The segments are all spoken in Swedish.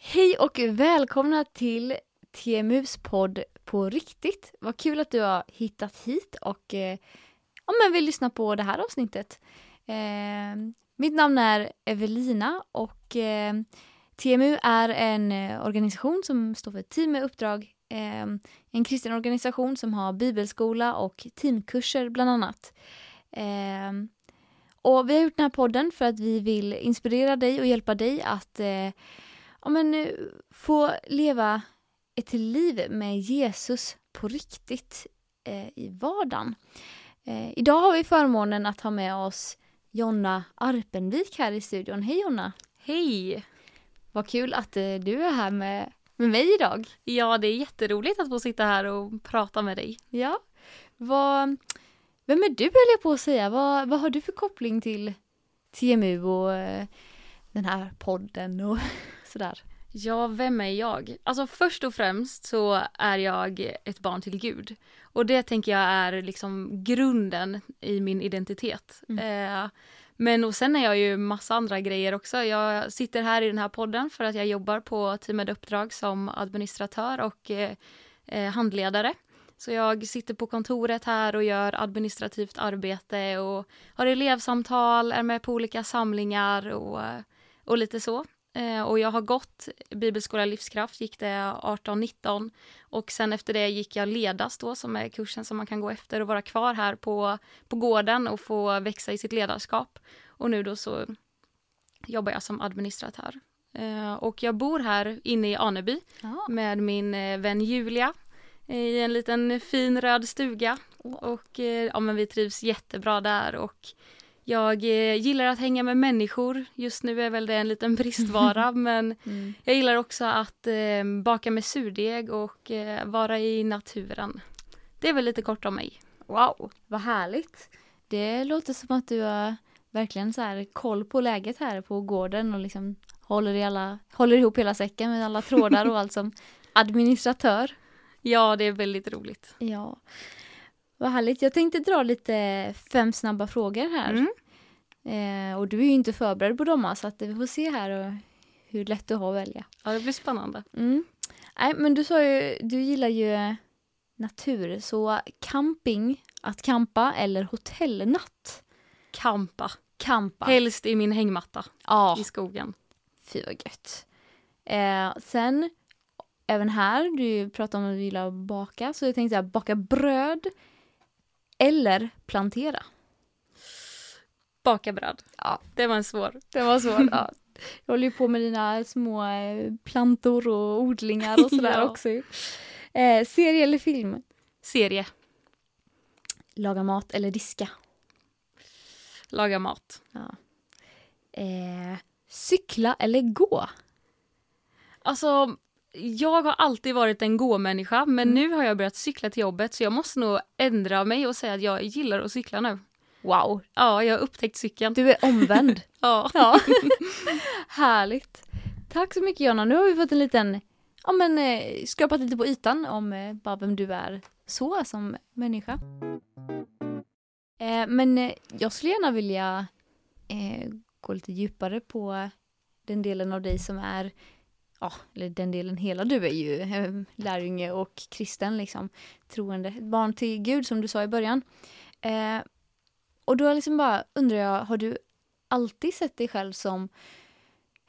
Hej och välkomna till TMUs podd på riktigt. Vad kul att du har hittat hit och eh, ja, men vill lyssna på det här avsnittet. Eh, mitt namn är Evelina och eh, TMU är en eh, organisation som står för Team med uppdrag. Eh, en kristen organisation som har bibelskola och teamkurser bland annat. Eh, och vi har gjort den här podden för att vi vill inspirera dig och hjälpa dig att eh, ja, men, eh, få leva ett liv med Jesus på riktigt eh, i vardagen. Eh, idag har vi förmånen att ha med oss Jonna Arpenvik här i studion. Hej Jonna! Hej! Vad kul att eh, du är här med, med mig idag. Ja, det är jätteroligt att få sitta här och prata med dig. Ja. Vad, vem är du höll jag på att säga? Vad, vad har du för koppling till TMU och eh, den här podden och sådär? Ja, vem är jag? Alltså först och främst så är jag ett barn till Gud. Och det tänker jag är liksom grunden i min identitet. Eh, men och sen är jag ju massa andra grejer också. Jag sitter här i den här podden för att jag jobbar på Teamed Uppdrag som administratör och eh, eh, handledare. Så jag sitter på kontoret här och gör administrativt arbete och har elevsamtal, är med på olika samlingar och, och lite så. Eh, och jag har gått Bibelskola Livskraft, gick det 18-19 och sen efter det gick jag Ledas då som är kursen som man kan gå efter och vara kvar här på, på gården och få växa i sitt ledarskap. Och nu då så jobbar jag som administratör. Eh, och jag bor här inne i Aneby Ja. med min eh, vän Julia i en liten fin röd stuga. Och eh, ja, men vi trivs jättebra där och jag eh, gillar att hänga med människor. Just nu är väl det en liten bristvara men Mm. jag gillar också att eh, baka med surdeg och eh, vara i naturen. Det är väl lite kort om mig. Wow, vad härligt. Det låter som att du har verkligen så här koll på läget här på gården och liksom håller, i alla, håller ihop hela säcken med alla trådar och allt som administratör. Ja, det är väldigt roligt. Ja, vad härligt. Jag tänkte dra lite fem snabba frågor här. Mm. Eh, och du är ju inte förberedd på dem så att vi får se här och hur lätt du har att välja. Ja, det blir spännande. Mm. Nej, men du sa ju, du gillar ju natur, så camping, att campa eller hotellnatt? Kampa. Campa. Helst i min hängmatta Ja, i skogen. fy vad gött. Eh, sen, även här, du pratade om att du gillar att baka, så jag tänkte så här, baka bröd eller plantera. Baka bröd. Ja. Det var en svår. Det var svårt. ja. Jag håller ju på med dina små eh, plantor och odlingar och sådär Ja. också. Eh, serie eller film? Serie. Laga mat eller diska? Laga mat. Ja. Eh, cykla eller gå? Alltså, jag har alltid varit en gå-människa men nu har jag börjat cykla till jobbet så jag måste nog ändra mig och säga att jag gillar att cykla nu. Wow, Ja, jag har upptäckt cykeln. du är omvänd. Ja. ja. Härligt. Tack så mycket Jonna. Nu har vi fått en liten, ja men eh, skrapat lite på ytan om eh, bara vem du är så som människa. Eh, men eh, jag skulle gärna vilja gå lite djupare på den delen av dig som är, ja, eller den delen, hela du är ju lärjunge och kristen liksom, troende, barn till Gud som du sa i början. Och då liksom bara undrar jag, har du alltid sett dig själv som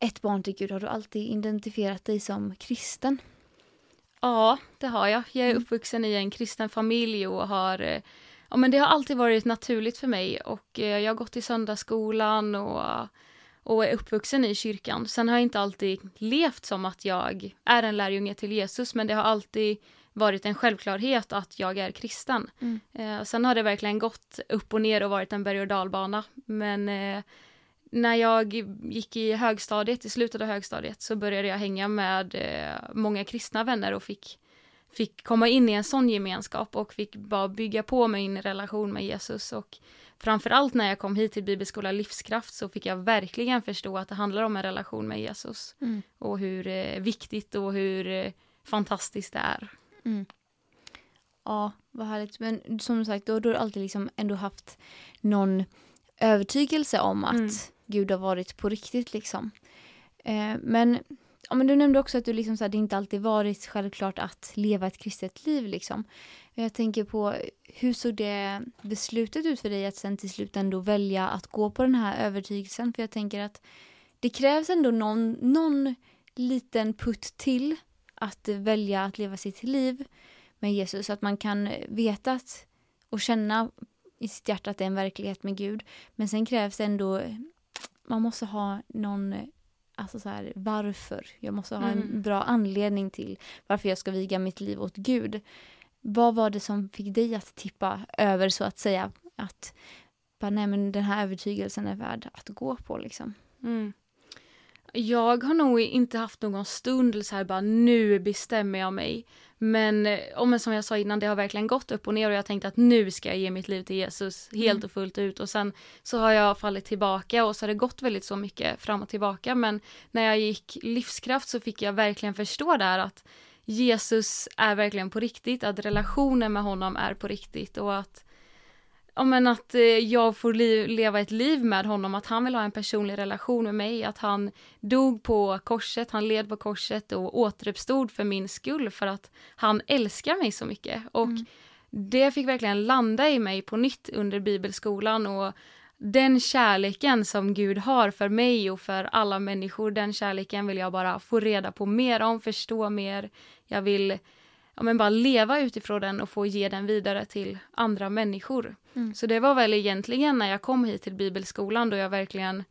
ett barn till Gud? Har du alltid identifierat dig som kristen? ja, det har jag. Jag är Mm. uppvuxen i en kristen familj och har eh, Ja, men det har alltid varit naturligt för mig och eh, jag har gått i söndagsskolan och, och är uppvuxen i kyrkan. Sen har jag inte alltid levt som att jag är en lärjunge till Jesus men det har alltid varit en självklarhet att jag är kristen. Mm. Eh, sen har det verkligen gått upp och ner och varit en berg och dalbana. Men eh, när jag gick i högstadiet, i slutet av högstadiet, så började jag hänga med eh, många kristna vänner och fick, fick komma in i en sån gemenskap och fick bara bygga på min relation med Jesus. Och framförallt när jag kom hit till Bibelskola Livskraft så fick jag verkligen förstå att det handlar om en relation med Jesus. Mm. Och hur viktigt och hur fantastiskt det är. Ja, vad härligt. Men som sagt, då har du alltid liksom ändå haft någon övertygelse om att Mm. Gud har varit på riktigt liksom. Eh, men ja, men du nämnde också att du liksom så här, det inte alltid varit självklart att leva ett kristet liv. Liksom. Jag tänker på hur såg det beslutet ut för dig att sen till slut ändå välja att gå på den här övertygelsen? För jag tänker att det krävs ändå någon, någon liten putt till att välja att leva sitt liv med Jesus. Så att man kan veta att, och känna i sitt hjärta att det är en verklighet med Gud. Men sen krävs det ändå, man måste ha någon Alltså så här, varför? Jag måste ha en Mm. bra anledning till varför jag ska viga mitt liv åt Gud. Vad var det som fick dig att tippa över så att säga? Att bara, nej men den här övertygelsen är värd att gå på liksom. Mm. Jag har nog inte haft någon stund så här bara nu bestämmer jag mig. Men, eh, och men som jag sa innan, det har verkligen gått upp och ner och jag tänkte att nu ska jag ge mitt liv till Jesus helt Mm. och fullt ut och sen så har jag fallit tillbaka och så har det gått väldigt så mycket fram och tillbaka men när jag gick livskraft så fick jag verkligen förstå där att Jesus är verkligen på riktigt, att relationen med honom är på riktigt och att Ja men att eh, jag får leva ett liv med honom, att han vill ha en personlig relation med mig, att han dog på korset, han led på korset och återuppstod för min skull för att han älskar mig så mycket. Och Mm. det fick verkligen landa i mig på nytt under bibelskolan och den kärleken som Gud har för mig och för alla människor, den kärleken vill jag bara få reda på mer om, förstå mer. Jag vill ja, men bara leva utifrån den och få ge den vidare till andra människor. Mm. Så det var väl egentligen när jag kom hit till bibelskolan då jag verkligen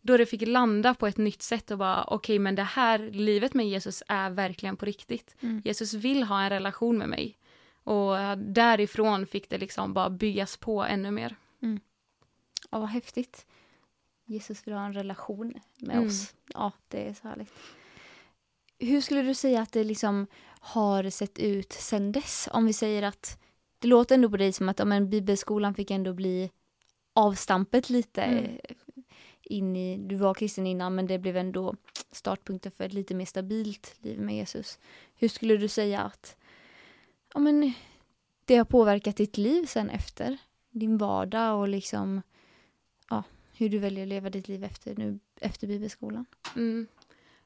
då det fick landa på ett nytt sätt och bara okej men det här livet med Jesus är verkligen på riktigt. Mm. Jesus vill ha en relation med mig. Och därifrån fick det liksom bara byggas på ännu mer. Ja, vad häftigt. Jesus vill ha en relation med Mm. oss. Ja, det är så härligt. Hur skulle du säga att det liksom har sett ut sen dess? Om vi säger att det låter ändå på dig som att ja, men bibelskolan fick ändå bli avstampet lite Mm. in i, du var kristen innan men det blev ändå startpunkten för ett lite mer stabilt liv med Jesus. Hur skulle du säga att ja, men, det har påverkat ditt liv sen efter? Din vardag och liksom ja, hur du väljer att leva ditt liv efter, nu, efter bibelskolan? Mm.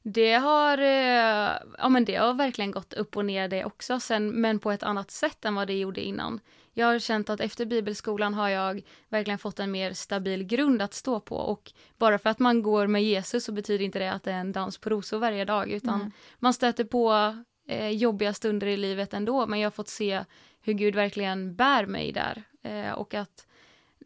Det har, eh, ja men det har verkligen gått upp och ner det också sen, men på ett annat sätt än vad det gjorde innan. Jag har känt att efter bibelskolan har jag verkligen fått en mer stabil grund att stå på och bara för att man går med Jesus så betyder inte det att det är en dans på rosor varje dag utan Nej. man stöter på eh, jobbiga stunder i livet ändå men jag har fått se hur Gud verkligen bär mig där eh, och att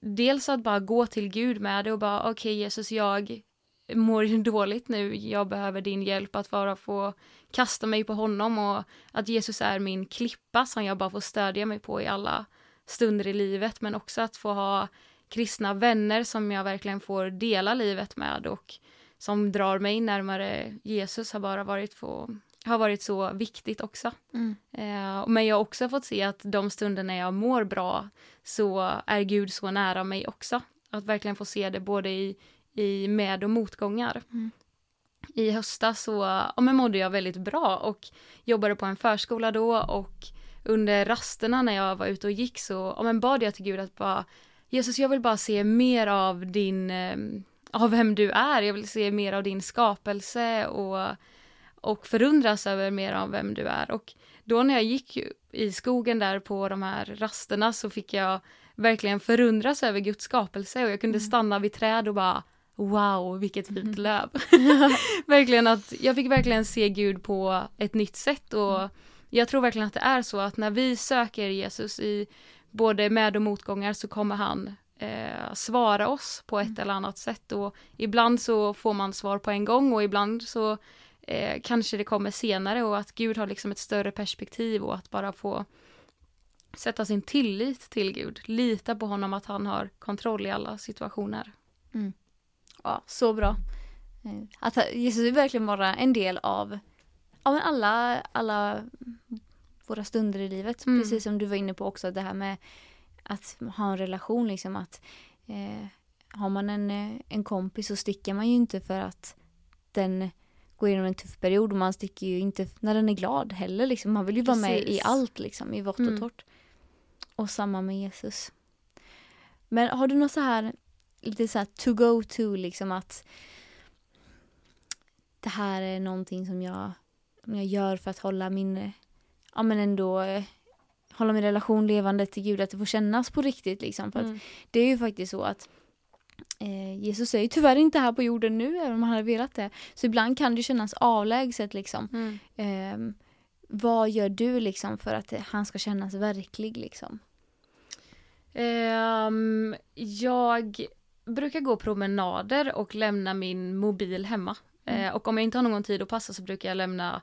dels att bara gå till Gud med det och bara okej Jesus jag mår dåligt nu, jag behöver din hjälp att bara få kasta mig på honom och att Jesus är min klippa som jag bara får stödja mig på i alla stunder i livet men också att få ha kristna vänner som jag verkligen får dela livet med och som drar mig närmare Jesus har bara varit, få, har varit så viktigt också. Mm. Eh, men jag har också fått se att de stunderna jag mår bra så är Gud så nära mig också. Att verkligen få se det både i, i med och motgångar. Mm. I höstas så ja, men mådde jag väldigt bra och jobbade på en förskola då och under rasterna när jag var ute och gick så ja, men bad jag till Gud att bara Jesus jag vill bara se mer av din eh, av vem du är. Jag vill se mer av din skapelse och, och förundras över mer av vem du är. Och då när jag gick i skogen där på de här rasterna så fick jag verkligen förundras över Guds skapelse och jag kunde Mm. stanna vid träd och bara wow vilket fint löv. verkligen att jag fick verkligen se Gud på ett nytt sätt och jag tror verkligen att det är så att när vi söker Jesus i både med och motgångar så kommer han eh, svara oss på ett eller annat sätt och ibland så får man svar på en gång och ibland så eh, kanske det kommer senare och att Gud har liksom ett större perspektiv och att bara få sätta sin tillit till Gud, lita på honom att han har kontroll i alla situationer. Ja, så bra. Eh, Att Jesus vill verkligen vara en del av ja, men alla, alla våra stunder i livet. Mm. Precis som du var inne på också, det här med att ha en relation. Liksom, att eh, Har man en, eh, en kompis så sticker man ju inte för att den går igenom en tuff period och man sticker ju inte när den är glad heller. Liksom. Man vill ju vara med i Precis. allt, liksom, i vått och Mm. torrt. Och samma med Jesus. Men har du något så här lite så här to go to liksom att det här är någonting som jag, jag gör för att hålla min, ja men ändå eh, hålla min relation levande till Gud, att det får kännas på riktigt liksom. För Mm. att det är ju faktiskt så att eh, Jesus är ju tyvärr inte här på jorden nu, även om han hade velat det. Så ibland kan det kännas avlägset liksom. Mm. Ehm, vad gör du liksom för att han ska kännas verklig liksom? Ehm, jag brukar gå promenader och lämna min mobil hemma. Mm. Eh, och om jag inte har någon tid att passa så brukar jag lämna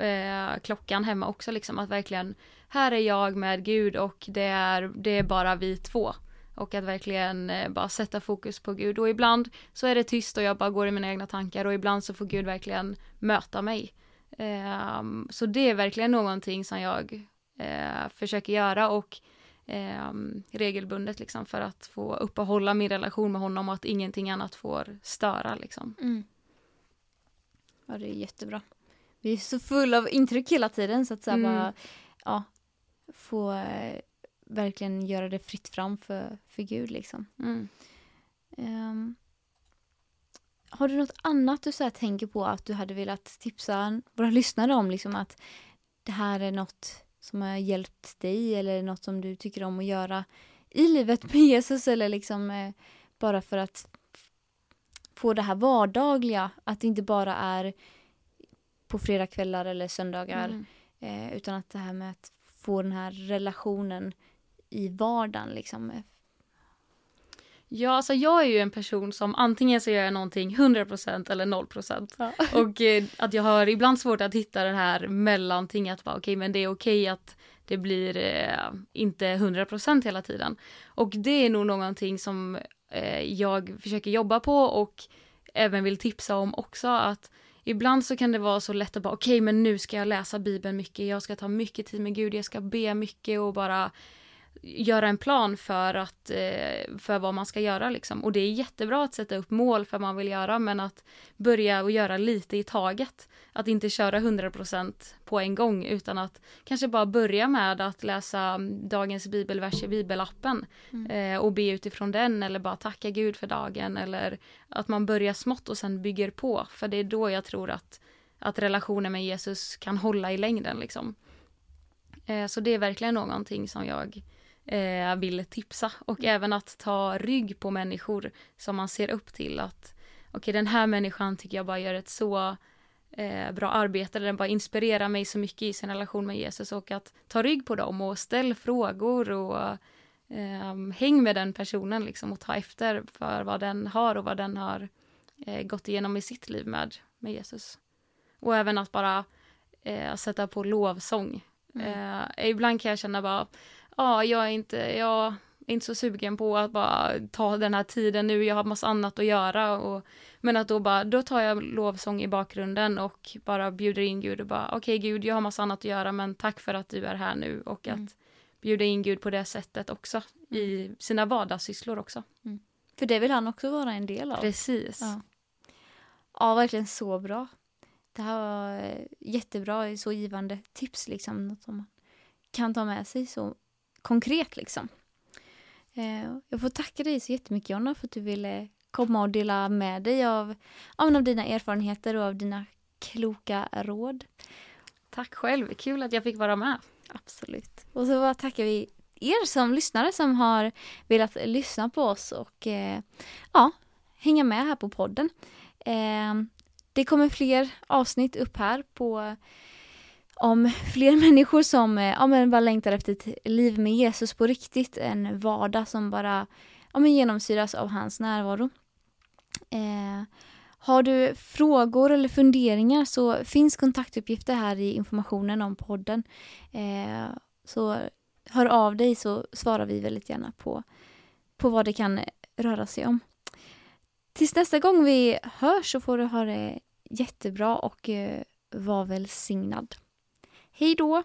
eh, klockan hemma också. Liksom, att verkligen, här är jag med Gud och det är, det är bara vi två. Och att verkligen eh, bara sätta fokus på Gud. Och ibland så är det tyst och jag bara går i mina egna tankar och ibland så får Gud verkligen möta mig. Ehm, så det är verkligen någonting som jag eh, försöker göra och ehm, regelbundet liksom för att få uppehålla min relation med honom och att ingenting annat får störa liksom. Ja, det är jättebra. Vi är så fulla av intryck hela tiden så att så Mm. bara, ja, få eh, verkligen göra det fritt fram för, för Gud liksom. Mm. Ehm, har du något annat du så här tänker på att du hade velat tipsa våra lyssnare om? Liksom att det här är något som har hjälpt dig eller något som du tycker om att göra i livet med Jesus eller liksom eh, bara för att få det här vardagliga, att det inte bara är på fredagskvällar eller söndagar Mm. eh, utan att det här med att få den här relationen i vardagen liksom. Ja, alltså jag är ju en person som antingen så gör jag någonting 100% eller 0%. Ja. Och eh, att jag har ibland svårt att hitta det här mellanting att vara okej men det är okej att det blir eh, inte 100% hela tiden. Och det är nog någonting som eh, jag försöker jobba på och även vill tipsa om också att ibland så kan det vara så lätt att bara okej men nu ska jag läsa bibeln mycket, jag ska ta mycket tid med Gud, jag ska be mycket och bara göra en plan för, att, eh, för vad man ska göra. Liksom. Och det är jättebra att sätta upp mål för vad man vill göra men att börja och göra lite i taget. Att inte köra 100% på en gång utan att kanske bara börja med att läsa mm, dagens bibelvers i bibelappen eh, och be utifrån den eller bara tacka Gud för dagen eller att man börjar smått och sen bygger på för det är då jag tror att, att relationen med Jesus kan hålla i längden. Liksom. Eh, så det är verkligen någonting som jag eh, vill tipsa och även att ta rygg på människor som man ser upp till att okej den här människan tycker jag bara gör ett så eh, bra arbete, den bara inspirerar mig så mycket i sin relation med Jesus och att ta rygg på dem och ställ frågor och eh, häng med den personen liksom och ta efter för vad den har och vad den har eh, gått igenom i sitt liv med, med Jesus. Och även att bara eh, sätta på lovsång. Eh, ibland kan jag känna bara, ja, jag är inte, jag är inte så sugen på att bara ta den här tiden nu, jag har massa annat att göra. Och, men att då bara, då tar jag lovsång i bakgrunden och bara bjuder in Gud och bara, okej Gud, jag har massa annat att göra, men tack för att du är här nu och Mm. att bjuda in Gud på det sättet också i sina vardagssysslor också. För det vill han också vara en del av. Precis. Ja. Ja, verkligen så bra. Det här var eh, jättebra, så givande tips liksom. Något som man kan ta med sig så konkret liksom. Eh, jag får tacka dig så jättemycket Jonna för att du ville komma och dela med dig av, av, dina erfarenheter och av dina kloka råd. Tack själv, kul att jag fick vara med. Absolut. Och så tackar vi er som lyssnare som har velat lyssna på oss och eh, ja, hänga med här på podden. Eh, det kommer fler avsnitt upp här på om fler människor som eh, ja, men bara längtar efter ett liv med Jesus på riktigt. En vardag som bara ja, men genomsyras av hans närvaro. Eh, har du frågor eller funderingar så finns kontaktuppgifter här i informationen om podden. Eh, så hör av dig så svarar vi väldigt gärna på, på vad det kan röra sig om. Tills nästa gång vi hörs så får du ha det jättebra och eh, var välsignad. Hej då!